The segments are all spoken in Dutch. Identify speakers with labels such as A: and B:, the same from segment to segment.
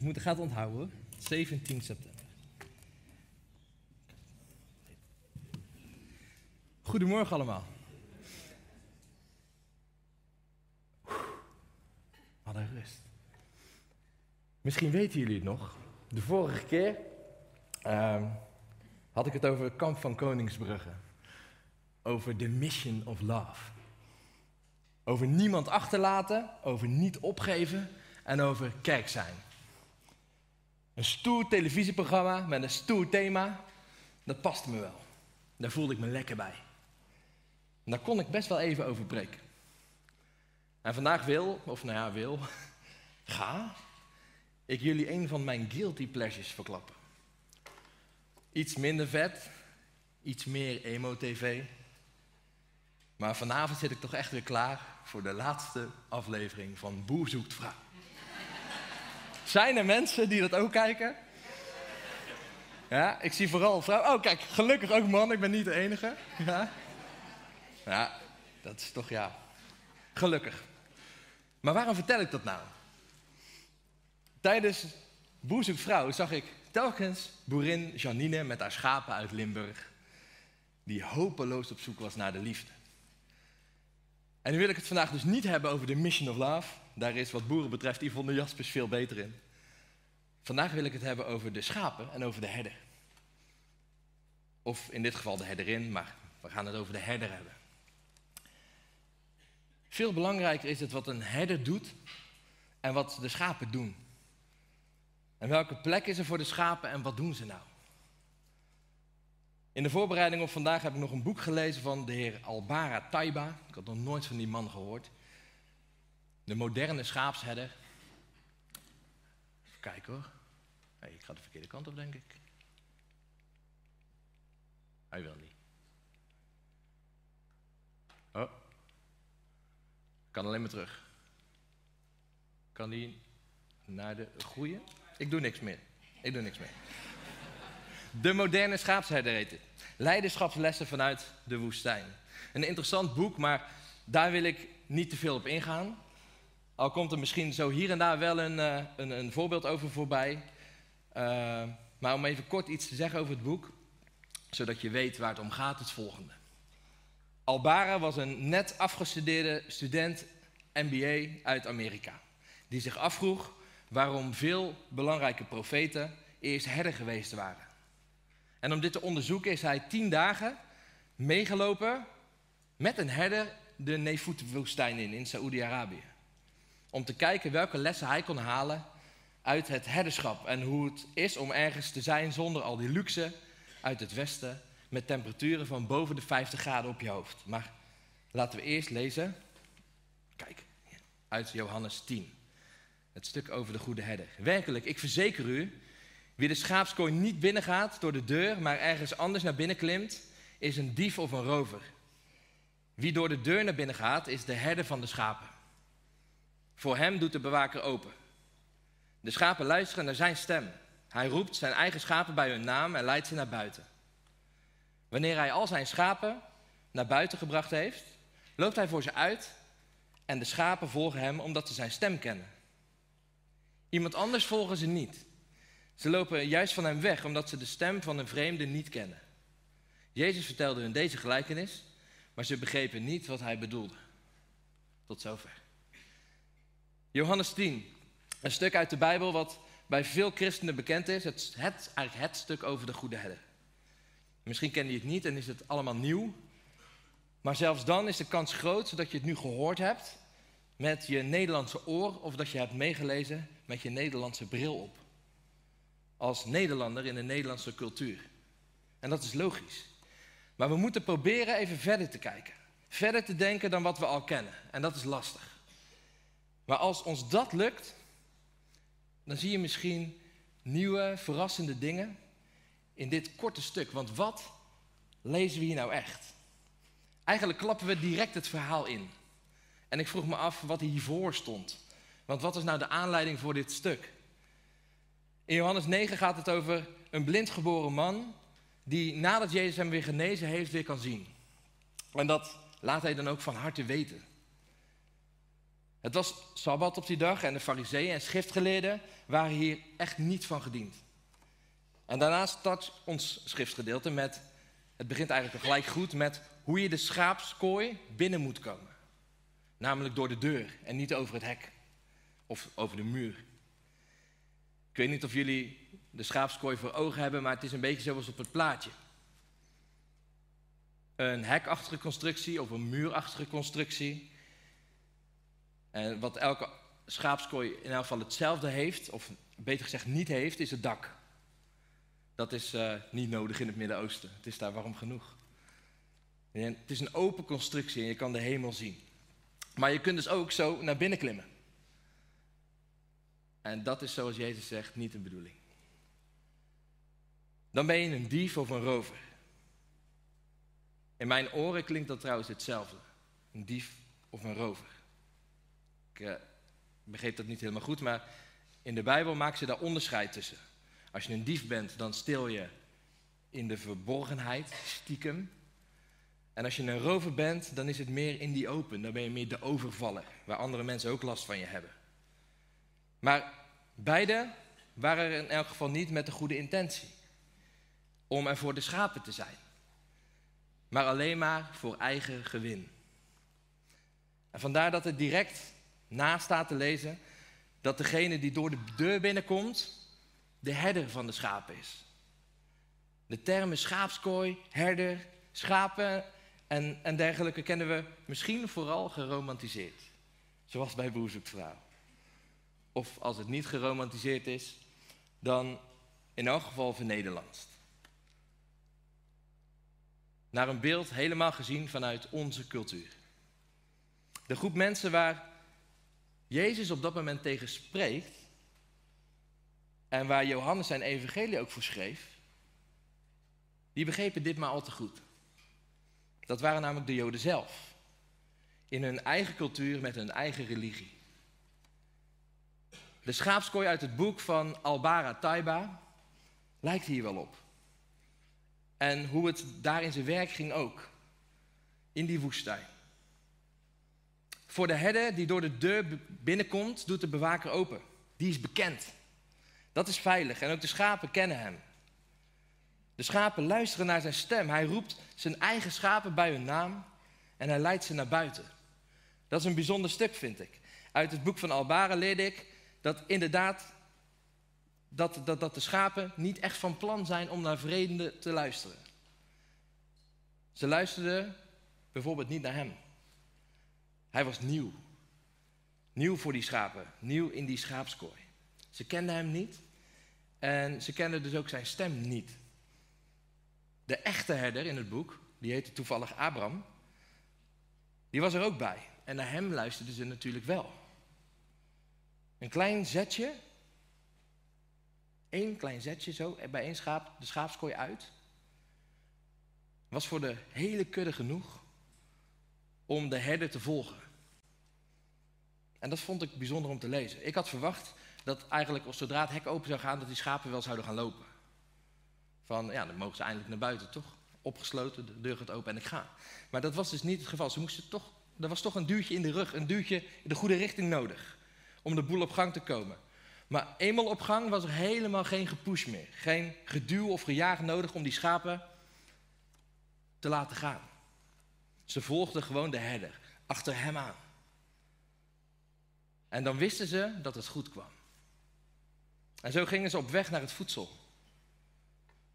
A: Ik moet de gaat onthouden. 17 september. Goedemorgen allemaal. Wat een rust. Misschien weten jullie het nog. De vorige keer ehm, had ik het over het kamp van Koningsbrugge. Over de mission of love. Over niemand achterlaten, over niet opgeven en over kerk zijn. Een stoer televisieprogramma met een stoer thema, dat paste me wel. Daar voelde ik me lekker bij. Daar kon ik best wel even over breken. En vandaag wil, of nou ja, wil, ga, ik jullie een van mijn guilty pleasures verklappen. Iets minder vet, iets meer emo-tv. Maar vanavond zit ik toch echt weer klaar voor de laatste aflevering van Boer zoekt vrouw. Zijn er mensen die dat ook kijken? Ja, ik zie vooral vrouwen. Oh, kijk, gelukkig ook man, ik ben niet de enige. Ja, ja dat is toch ja. Gelukkig. Maar waarom vertel ik dat nou? Tijdens Boer vrouw zag ik telkens boerin Janine met haar schapen uit Limburg, die hopeloos op zoek was naar de liefde. En nu wil ik het vandaag dus niet hebben over de Mission of Love. Daar is wat boeren betreft Yvonne Jaspers veel beter in. Vandaag wil ik het hebben over de schapen en over de herder. Of in dit geval de herderin, maar we gaan het over de herder hebben. Veel belangrijker is het wat een herder doet en wat de schapen doen. En welke plek is er voor de schapen en wat doen ze nou? In de voorbereiding op vandaag heb ik nog een boek gelezen van de heer Albara Taiba. Ik had nog nooit van die man gehoord. De moderne schaapsherder. Kijken hoor. Ik ga de verkeerde kant op, denk ik. Hij wil niet. Oh. Kan alleen maar terug. Kan die naar de goede? Ik doe niks meer. Ik doe niks meer. De moderne schaapsherder heet het. Leiderschapslessen vanuit de woestijn. Een interessant boek, maar daar wil ik niet te veel op ingaan. Al komt er misschien zo hier en daar wel een, uh, een, een voorbeeld over voorbij. Uh, maar om even kort iets te zeggen over het boek, zodat je weet waar het om gaat, het volgende. Albara was een net afgestudeerde student MBA uit Amerika, die zich afvroeg waarom veel belangrijke profeten eerst herder geweest waren. En om dit te onderzoeken is hij tien dagen meegelopen met een herder de Nefoet-woestijn in, in Saoedi-Arabië. Om te kijken welke lessen hij kon halen uit het herderschap en hoe het is om ergens te zijn zonder al die luxe uit het westen met temperaturen van boven de 50 graden op je hoofd. Maar laten we eerst lezen, kijk, uit Johannes 10. Het stuk over de goede herder. Werkelijk, ik verzeker u, wie de schaapskooi niet binnengaat door de deur, maar ergens anders naar binnen klimt, is een dief of een rover. Wie door de deur naar binnen gaat, is de herder van de schapen. Voor hem doet de bewaker open. De schapen luisteren naar zijn stem. Hij roept zijn eigen schapen bij hun naam en leidt ze naar buiten. Wanneer hij al zijn schapen naar buiten gebracht heeft, loopt hij voor ze uit en de schapen volgen hem omdat ze zijn stem kennen. Iemand anders volgen ze niet. Ze lopen juist van hem weg omdat ze de stem van een vreemde niet kennen. Jezus vertelde hun deze gelijkenis, maar ze begrepen niet wat hij bedoelde. Tot zover. Johannes 10, een stuk uit de Bijbel wat bij veel christenen bekend is. Het, het, eigenlijk het stuk over de goede herder. Misschien ken je het niet en is het allemaal nieuw. Maar zelfs dan is de kans groot zodat je het nu gehoord hebt met je Nederlandse oor of dat je hebt meegelezen met je Nederlandse bril op. Als Nederlander in de Nederlandse cultuur. En dat is logisch. Maar we moeten proberen even verder te kijken. Verder te denken dan wat we al kennen. En dat is lastig. Maar als ons dat lukt, dan zie je misschien nieuwe, verrassende dingen in dit korte stuk. Want wat lezen we hier nou echt? Eigenlijk klappen we direct het verhaal in. En ik vroeg me af wat hiervoor stond. Want wat is nou de aanleiding voor dit stuk? In Johannes 9 gaat het over een blindgeboren man die nadat Jezus hem weer genezen heeft, weer kan zien. En dat laat hij dan ook van harte weten. Het was Sabbat op die dag en de fariseeën en schriftgeleerden waren hier echt niet van gediend. En daarnaast start ons schriftgedeelte met, het begint eigenlijk gelijk goed met hoe je de schaapskooi binnen moet komen. Namelijk door de deur en niet over het hek of over de muur. Ik weet niet of jullie de schaapskooi voor ogen hebben, maar het is een beetje zoals op het plaatje. Een hekachtige constructie of een muurachtige constructie. En wat elke schaapskooi in elk geval hetzelfde heeft, of beter gezegd niet heeft, is het dak. Dat is uh, niet nodig in het Midden-Oosten. Het is daar warm genoeg. En het is een open constructie en je kan de hemel zien. Maar je kunt dus ook zo naar binnen klimmen. En dat is zoals Jezus zegt niet de bedoeling. Dan ben je een dief of een rover. In mijn oren klinkt dat trouwens hetzelfde. Een dief of een rover. Ik uh, begreep dat niet helemaal goed, maar in de Bijbel maken ze daar onderscheid tussen. Als je een dief bent, dan stil je in de verborgenheid, stiekem. En als je een rover bent, dan is het meer in die open. Dan ben je meer de overvaller, waar andere mensen ook last van je hebben. Maar beide waren er in elk geval niet met de goede intentie. Om er voor de schapen te zijn. Maar alleen maar voor eigen gewin. En vandaar dat het direct naast staat te lezen dat degene die door de deur binnenkomt, de herder van de schapen is. De termen schaapskooi, herder, schapen en, en dergelijke kennen we misschien vooral geromantiseerd. Zoals bij Boerzoekvrouw. Of als het niet geromantiseerd is, dan in elk geval vernederlandst. Naar een beeld helemaal gezien vanuit onze cultuur. De groep mensen waar Jezus op dat moment tegen spreekt, en waar Johannes zijn evangelie ook voor schreef, die begrepen dit maar al te goed. Dat waren namelijk de Joden zelf. In hun eigen cultuur met hun eigen religie. De schaapskooi uit het boek van Albara Taiba lijkt hier wel op. En hoe het daar in zijn werk ging ook. In die woestijn. Voor de herder die door de deur binnenkomt, doet de bewaker open. Die is bekend. Dat is veilig en ook de schapen kennen hem. De schapen luisteren naar zijn stem. Hij roept zijn eigen schapen bij hun naam en hij leidt ze naar buiten. Dat is een bijzonder stuk, vind ik. Uit het boek van Albara leerde ik dat inderdaad dat, dat, dat de schapen niet echt van plan zijn om naar vreemden te luisteren. Ze luisterden bijvoorbeeld niet naar hem. Hij was nieuw. Nieuw voor die schapen, nieuw in die schaapskooi. Ze kenden hem niet en ze kenden dus ook zijn stem niet. De echte herder in het boek, die heette toevallig Abraham, die was er ook bij. En naar hem luisterden ze natuurlijk wel. Een klein zetje, één klein zetje zo, bij één schaap, de schaapskooi uit, was voor de hele kudde genoeg om de herder te volgen. En dat vond ik bijzonder om te lezen. Ik had verwacht dat eigenlijk zodra het hek open zou gaan, dat die schapen wel zouden gaan lopen. Van ja, dan mogen ze eindelijk naar buiten, toch? Opgesloten, de deur gaat open en ik ga. Maar dat was dus niet het geval. Ze moesten toch, er was toch een duwtje in de rug, een duwtje in de goede richting nodig. Om de boel op gang te komen. Maar eenmaal op gang was er helemaal geen gepush meer. Geen geduw of gejaag nodig om die schapen te laten gaan. Ze volgden gewoon de herder, achter hem aan. En dan wisten ze dat het goed kwam. En zo gingen ze op weg naar het voedsel.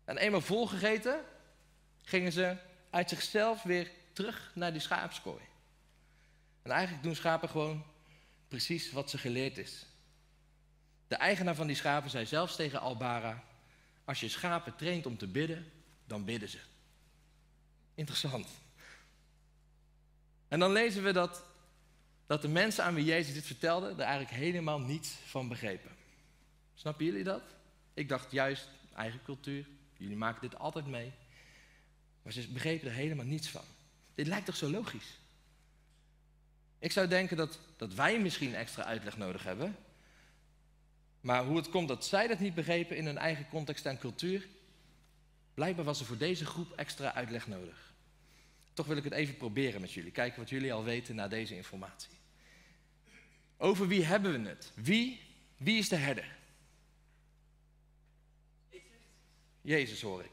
A: En eenmaal volgegeten, gingen ze uit zichzelf weer terug naar die schaapskooi. En eigenlijk doen schapen gewoon precies wat ze geleerd is. De eigenaar van die schapen zei zelfs tegen Albara: Als je schapen traint om te bidden, dan bidden ze. Interessant. En dan lezen we dat, dat de mensen aan wie Jezus dit vertelde, er eigenlijk helemaal niets van begrepen. Snappen jullie dat? Ik dacht juist, eigen cultuur, jullie maken dit altijd mee. Maar ze begrepen er helemaal niets van. Dit lijkt toch zo logisch? Ik zou denken dat, dat wij misschien extra uitleg nodig hebben. Maar hoe het komt dat zij dat niet begrepen in hun eigen context en cultuur, blijkbaar was er voor deze groep extra uitleg nodig. Toch wil ik het even proberen met jullie, kijken wat jullie al weten na deze informatie. Over wie hebben we het? Wie, wie is de herder? Jezus hoor ik.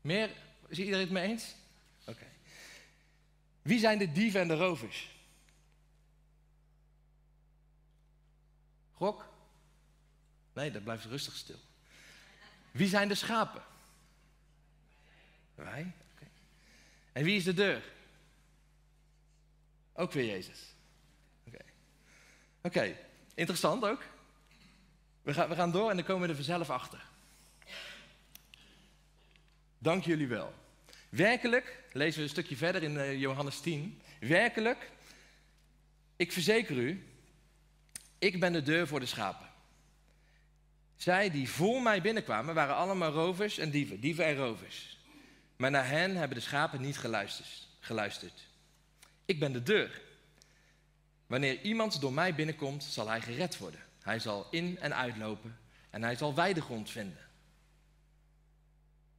A: Meer? Is iedereen het mee eens? Oké. Wie zijn de dieven en de rovers? Gok? Nee, dat blijft rustig stil. Wie zijn de schapen? Wij? En wie is de deur? Ook weer Jezus. Oké. Oké, interessant ook. We gaan, we gaan door en dan komen we er vanzelf achter. Dank jullie wel. Werkelijk, lezen we een stukje verder in uh, Johannes 10. Werkelijk, ik verzeker u, ik ben de deur voor de schapen. Zij die voor mij binnenkwamen waren allemaal rovers en dieven, dieven en rovers. Maar naar hen hebben de schapen niet geluisterd. Ik ben de deur. Wanneer iemand door mij binnenkomt, zal hij gered worden. Hij zal in en uitlopen en hij zal weidegrond vinden.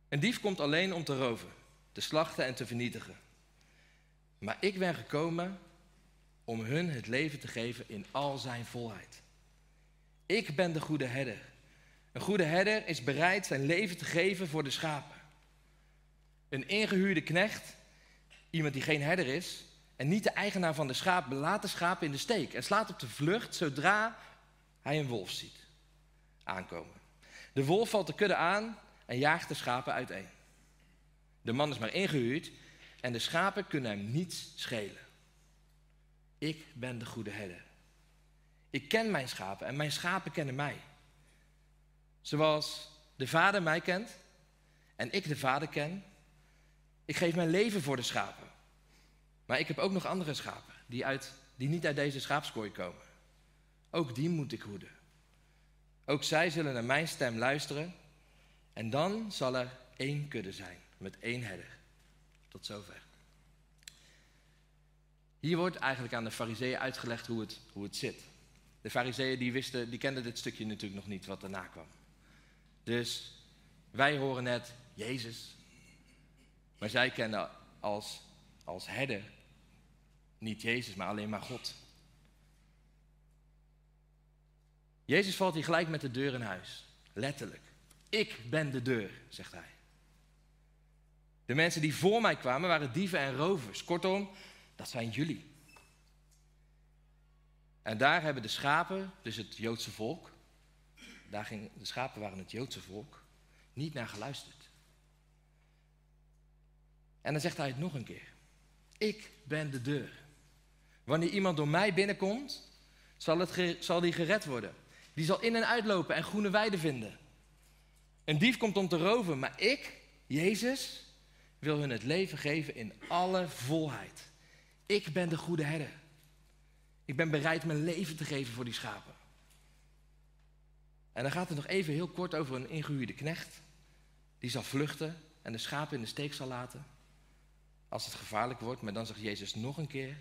A: Een dief komt alleen om te roven, te slachten en te vernietigen. Maar ik ben gekomen om hun het leven te geven in al zijn volheid. Ik ben de goede herder. Een goede herder is bereid zijn leven te geven voor de schapen. Een ingehuurde knecht, iemand die geen herder is en niet de eigenaar van de schapen, laat de schapen in de steek en slaat op de vlucht zodra hij een wolf ziet aankomen. De wolf valt de kudde aan en jaagt de schapen uiteen. De man is maar ingehuurd en de schapen kunnen hem niets schelen. Ik ben de goede herder. Ik ken mijn schapen en mijn schapen kennen mij. Zoals de vader mij kent en ik de vader ken. Ik geef mijn leven voor de schapen. Maar ik heb ook nog andere schapen die, uit, die niet uit deze schaapskooi komen. Ook die moet ik hoeden. Ook zij zullen naar mijn stem luisteren en dan zal er één kudde zijn met één herder. Tot zover. Hier wordt eigenlijk aan de fariseeën uitgelegd hoe het, hoe het zit. De fariseeën die wisten, die kenden dit stukje natuurlijk nog niet wat daarna kwam. Dus wij horen net Jezus. Maar zij kennen als, als herder niet Jezus, maar alleen maar God. Jezus valt hier gelijk met de deur in huis. Letterlijk. Ik ben de deur, zegt hij. De mensen die voor mij kwamen waren dieven en rovers. Kortom, dat zijn jullie. En daar hebben de schapen, dus het Joodse volk, daar ging, de schapen waren het Joodse volk, niet naar geluisterd. En dan zegt hij het nog een keer. Ik ben de deur. Wanneer iemand door mij binnenkomt, zal, het, zal die gered worden. Die zal in en uitlopen en groene weiden vinden. Een dief komt om te roven, maar ik, Jezus, wil hun het leven geven in alle volheid. Ik ben de goede herder. Ik ben bereid mijn leven te geven voor die schapen. En dan gaat het nog even heel kort over een ingehuurde knecht. Die zal vluchten en de schapen in de steek zal laten. Als het gevaarlijk wordt, maar dan zegt Jezus nog een keer: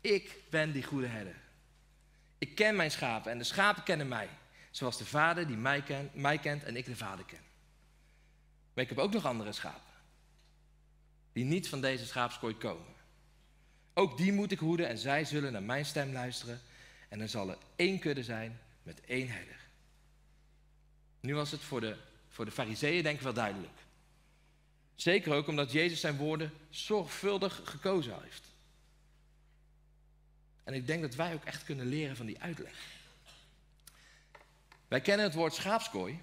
A: Ik ben die goede herder. Ik ken mijn schapen en de schapen kennen mij. Zoals de vader die mij, ken, mij kent en ik de vader ken. Maar ik heb ook nog andere schapen. Die niet van deze schaapskooi komen. Ook die moet ik hoeden en zij zullen naar mijn stem luisteren. En er zal er één kudde zijn met één herder. Nu was het voor de, voor de fariseeën denk ik wel duidelijk. Zeker ook omdat Jezus zijn woorden zorgvuldig gekozen heeft. En ik denk dat wij ook echt kunnen leren van die uitleg. Wij kennen het woord schaapskooi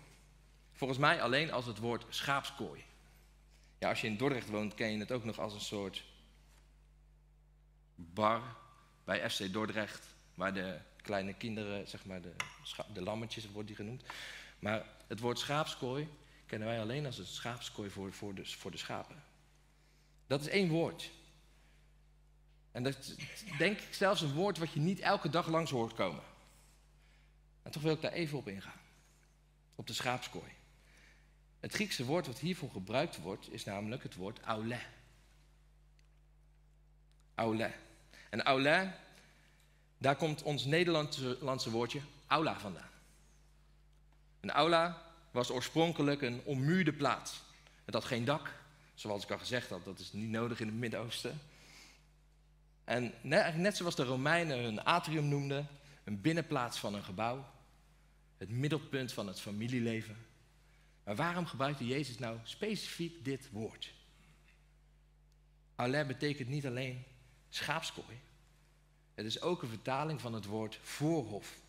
A: volgens mij alleen als het woord schaapskooi. Ja, als je in Dordrecht woont, ken je het ook nog als een soort bar bij FC Dordrecht, waar de kleine kinderen, zeg maar de, de lammetjes wordt die genoemd. Maar het woord schaapskooi kennen wij alleen als een schaapskooi voor, voor, de, voor de schapen. Dat is één woord. En dat denk ik zelfs een woord wat je niet elke dag langs hoort komen. En toch wil ik daar even op ingaan. Op de schaapskooi. Het Griekse woord wat hiervoor gebruikt wordt, is namelijk het woord aule. Aule. En aule, daar komt ons Nederlandse woordje aula vandaan. Een aula was oorspronkelijk een ommuurde plaats. Het had geen dak, zoals ik al gezegd had, dat is niet nodig in het Midden-Oosten. En net, zoals de Romeinen hun atrium noemden, een binnenplaats van een gebouw, het middelpunt van het familieleven. Maar waarom gebruikte Jezus nou specifiek dit woord? Aleh betekent niet alleen schaapskooi. Het is ook een vertaling van het woord voorhof.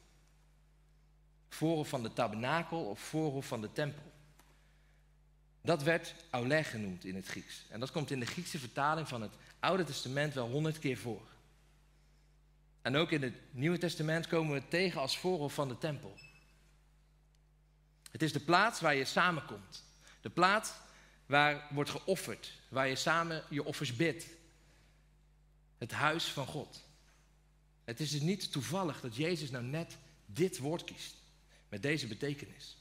A: Voorhof van de tabernakel of voorhof van de tempel. Dat werd Auleh genoemd in het Grieks. En dat komt in de Griekse vertaling van het Oude Testament wel honderd keer voor. En ook in het Nieuwe Testament komen we het tegen als voorhof van de tempel. Het is de plaats waar je samenkomt. De plaats waar wordt geofferd, waar je samen je offers bidt. Het huis van God. Het is dus niet toevallig dat Jezus nou net dit woord kiest, met deze betekenis.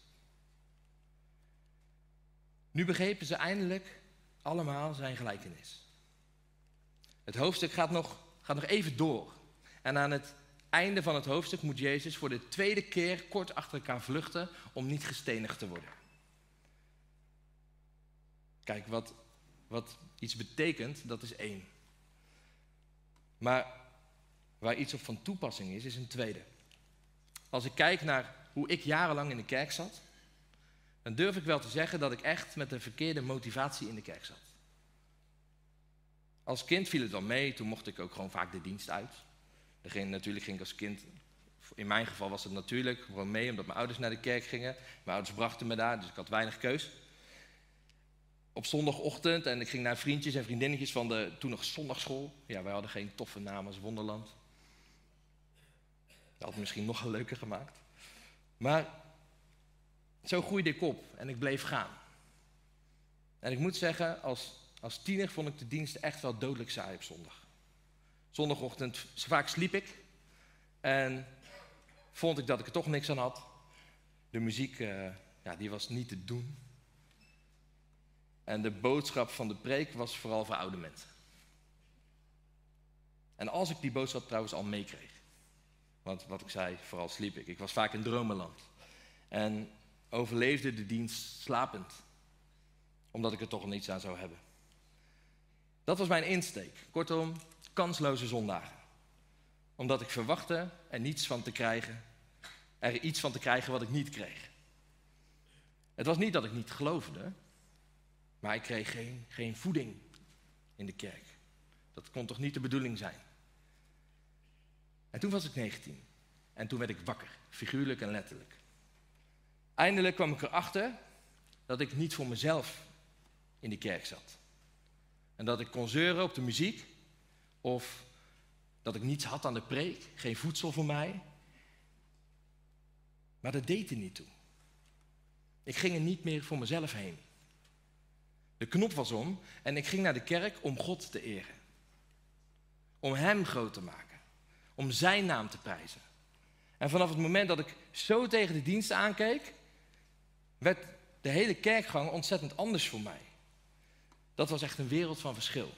A: Nu begrepen ze eindelijk allemaal zijn gelijkenis. Het hoofdstuk gaat nog, gaat nog even door. En aan het einde van het hoofdstuk moet Jezus voor de tweede keer kort achter elkaar vluchten om niet gestenigd te worden. Kijk, wat, wat iets betekent, dat is één. Maar waar iets op van toepassing is, is een tweede. Als ik kijk naar hoe ik jarenlang in de kerk zat, dan durf ik wel te zeggen dat ik echt met een verkeerde motivatie in de kerk zat. Als kind viel het wel mee, toen mocht ik ook gewoon vaak de dienst uit. Natuurlijk ging ik als kind, in mijn geval was het natuurlijk, gewoon mee omdat mijn ouders naar de kerk gingen. Mijn ouders brachten me daar, dus ik had weinig keus. Op zondagochtend en ik ging naar vriendjes en vriendinnetjes van de toen nog zondagschool. Ja, wij hadden geen toffe naam als Wonderland. Dat had het misschien nog leuker gemaakt. Maar zo groeide ik op en ik bleef gaan. En ik moet zeggen, als, als tiener vond ik de dienst echt wel dodelijk saai op zondag. Zondagochtend, vaak sliep ik. En vond ik dat ik er toch niks aan had. De muziek, uh, ja, die was niet te doen. En de boodschap van de preek was vooral voor oude mensen. En als ik die boodschap trouwens al meekreeg. Want wat ik zei, vooral sliep ik. Ik was vaak in dromenland. En overleefde de dienst slapend. Omdat ik er toch niets aan zou hebben. Dat was mijn insteek. Kortom, kansloze zondagen. Omdat ik verwachtte er niets van te krijgen, er iets van te krijgen wat ik niet kreeg. Het was niet dat ik niet geloofde, maar ik kreeg geen, geen voeding in de kerk. Dat kon toch niet de bedoeling zijn? En toen was ik 19. En toen werd ik wakker, figuurlijk en letterlijk. Eindelijk kwam ik erachter dat ik niet voor mezelf in de kerk zat. En dat ik kon zeuren op de muziek of dat ik niets had aan de preek, geen voedsel voor mij. Maar dat deed er niet toe. Ik ging er niet meer voor mezelf heen. De knop was om en ik ging naar de kerk om God te eren. Om Hem groot te maken. Om Zijn naam te prijzen. En vanaf het moment dat ik zo tegen de dienst aankeek, werd de hele kerkgang ontzettend anders voor mij. Dat was echt een wereld van verschil.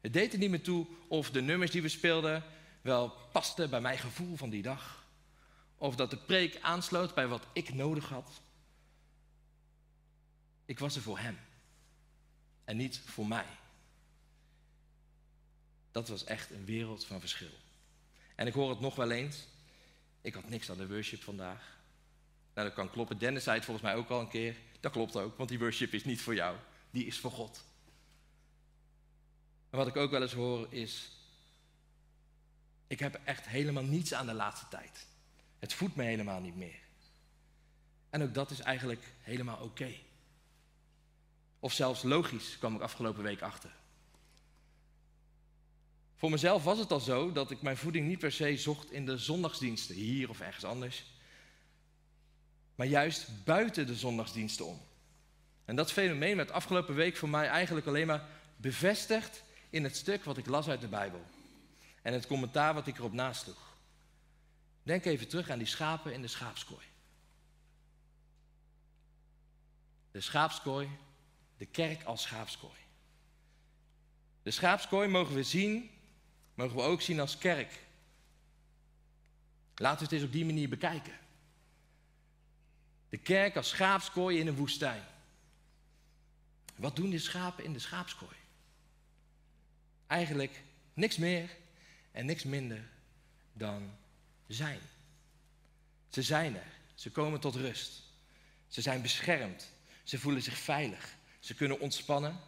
A: Het deed er niet meer toe of de nummers die we speelden wel pasten bij mijn gevoel van die dag. Of dat de preek aansloot bij wat ik nodig had. Ik was er voor hem. En niet voor mij. Dat was echt een wereld van verschil. En ik hoor het nog wel eens. Ik had niks aan de worship vandaag. Nou, dat kan kloppen. Dennis zei het volgens mij ook al een keer. Dat klopt ook, want die worship is niet voor jou. Die is voor God. En wat ik ook wel eens hoor is, ik heb echt helemaal niets aan de laatste tijd. Het voedt me helemaal niet meer. En ook dat is eigenlijk helemaal oké. Of zelfs logisch, kwam ik afgelopen week achter. Voor mezelf was het al zo dat ik mijn voeding niet per se zocht in de zondagsdiensten, hier of ergens anders. Maar juist buiten de zondagsdiensten om. En dat fenomeen werd afgelopen week voor mij eigenlijk alleen maar bevestigd in het stuk wat ik las uit de Bijbel. En het commentaar wat ik erop nasloeg. Denk even terug aan die schapen in de schaapskooi. De schaapskooi, de kerk als schaapskooi. De schaapskooi mogen we zien, mogen we ook zien als kerk. Laten we het eens op die manier bekijken. De kerk als schaapskooi in een woestijn. Wat doen de schapen in de schaapskooi? Eigenlijk niks meer en niks minder dan zijn. Ze zijn er. Ze komen tot rust. Ze zijn beschermd. Ze voelen zich veilig. Ze kunnen ontspannen.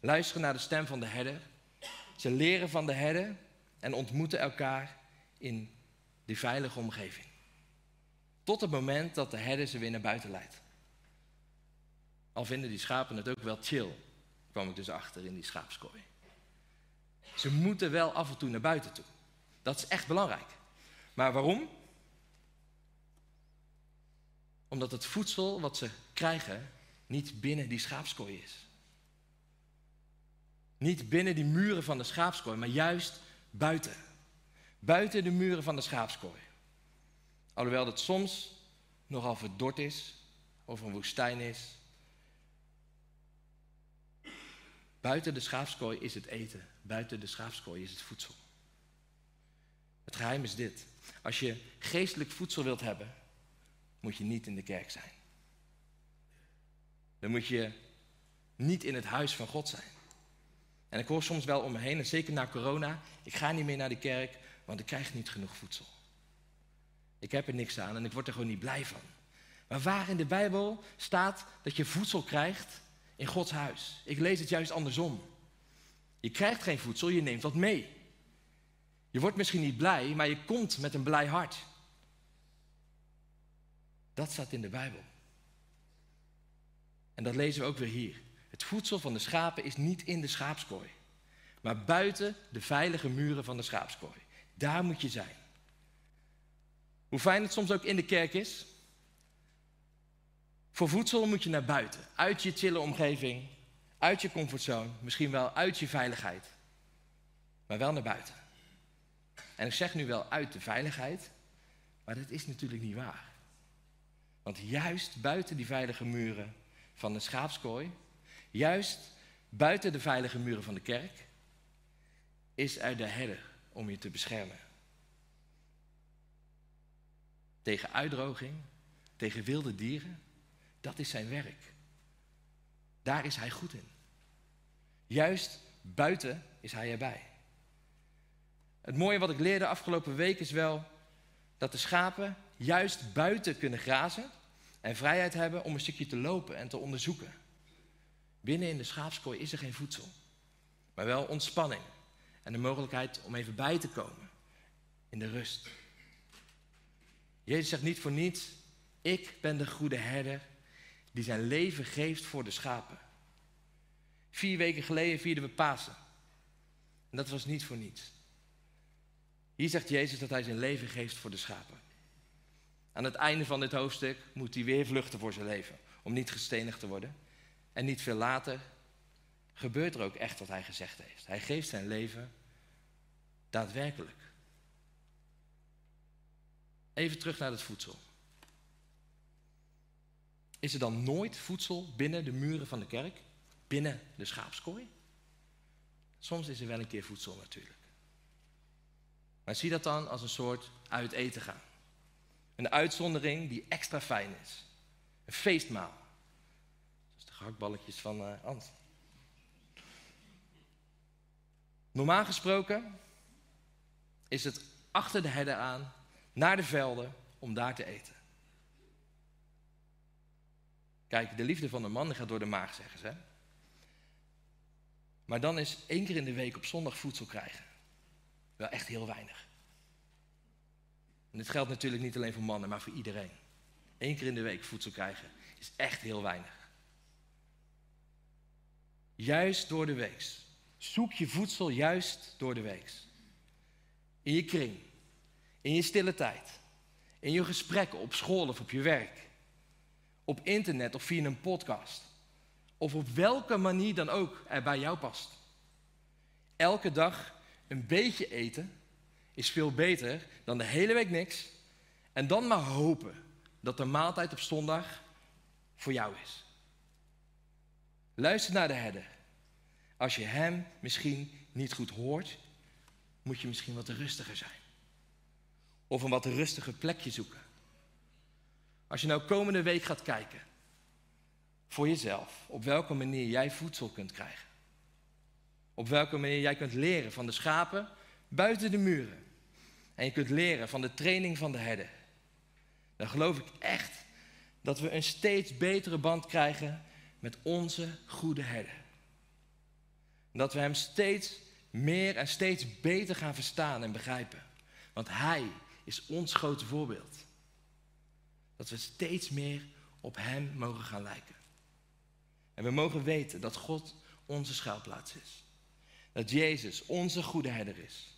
A: Luisteren naar de stem van de herder. Ze leren van de herder en ontmoeten elkaar in die veilige omgeving. Tot het moment dat de herder ze weer naar buiten leidt. Al vinden die schapen het ook wel chill, kwam ik dus achter in die schaapskooi. Ze moeten wel af en toe naar buiten toe. Dat is echt belangrijk. Maar waarom? Omdat het voedsel wat ze krijgen niet binnen die schaapskooi is. Niet binnen die muren van de schaapskooi, maar juist buiten. Buiten de muren van de schaapskooi. Alhoewel dat soms nogal verdord is, of een woestijn is. Buiten de schaapskooi is het eten. Buiten de schaapskooi is het voedsel. Het geheim is dit. Als je geestelijk voedsel wilt hebben, moet je niet in de kerk zijn. Dan moet je niet in het huis van God zijn. En ik hoor soms wel om me heen, en zeker na corona, ik ga niet meer naar de kerk, want ik krijg niet genoeg voedsel. Ik heb er niks aan en ik word er gewoon niet blij van. Maar waar in de Bijbel staat dat je voedsel krijgt in Gods huis? Ik lees het juist andersom. Je krijgt geen voedsel, je neemt wat mee. Je wordt misschien niet blij, maar je komt met een blij hart. Dat staat in de Bijbel. En dat lezen we ook weer hier. Het voedsel van de schapen is niet in de schaapskooi, maar buiten de veilige muren van de schaapskooi. Daar moet je zijn. Hoe fijn het soms ook in de kerk is. Voor voedsel moet je naar buiten, uit je chille omgeving, uit je comfortzone, misschien wel uit je veiligheid, maar wel naar buiten. En ik zeg nu wel uit de veiligheid, maar dat is natuurlijk niet waar. Want juist buiten die veilige muren van de schaapskooi, juist buiten de veilige muren van de kerk, is er de herder om je te beschermen. Tegen uitdroging, tegen wilde dieren, dat is zijn werk. Daar is hij goed in. Juist buiten is hij erbij. Het mooie wat ik leerde afgelopen week is wel dat de schapen juist buiten kunnen grazen en vrijheid hebben om een stukje te lopen en te onderzoeken. Binnen in de schaapskooi is er geen voedsel, maar wel ontspanning en de mogelijkheid om even bij te komen in de rust. Jezus zegt niet voor niets, ik ben de goede herder die zijn leven geeft voor de schapen. Vier weken geleden vierden we Pasen. En dat was niet voor niets. Hier zegt Jezus dat hij zijn leven geeft voor de schapen. Aan het einde van dit hoofdstuk moet hij weer vluchten voor zijn leven, om niet gestenigd te worden. En niet veel later gebeurt er ook echt wat hij gezegd heeft. Hij geeft zijn leven daadwerkelijk. Even terug naar het voedsel. Is er dan nooit voedsel binnen de muren van de kerk? Binnen de schaapskooi? Soms is er wel een keer voedsel natuurlijk. Maar zie dat dan als een soort uit eten gaan. Een uitzondering die extra fijn is. Een feestmaal. Gehaktballetjes van uh. Normaal gesproken is het achter de herder aan, naar de velden, om daar te eten. Kijk, de liefde van de man gaat door de maag, zeggen ze. Maar dan is één keer in de week op zondag voedsel krijgen wel echt heel weinig. En dit geldt natuurlijk niet alleen voor mannen, maar voor iedereen. Eén keer in de week voedsel krijgen is echt heel weinig. Juist door de week. Zoek je voedsel juist door de week. In je kring, in je stille tijd, in je gesprekken op school of op je werk, op internet of via een podcast, of op welke manier dan ook er bij jou past. Elke dag een beetje eten is veel beter dan de hele week niks en dan maar hopen dat de maaltijd op zondag voor jou is. Luister naar de herder. Als je hem misschien niet goed hoort, moet je misschien wat rustiger zijn. Of een wat rustiger plekje zoeken. Als je nou komende week gaat kijken, voor jezelf, op welke manier jij voedsel kunt krijgen. Op welke manier jij kunt leren van de schapen buiten de muren. en je kunt leren van de training van de herder, dan geloof ik echt dat we een steeds betere band krijgen met onze goede herder. Dat we hem steeds meer en steeds beter gaan verstaan en begrijpen. Want hij is ons grote voorbeeld. Dat we steeds meer op hem mogen gaan lijken. En we mogen weten dat God onze schuilplaats is. Dat Jezus onze goede herder is.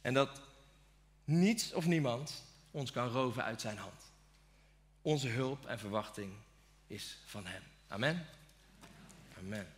A: En dat niets of niemand ons kan roven uit zijn hand. Onze hulp en verwachting is van Hem. Amen. Amen.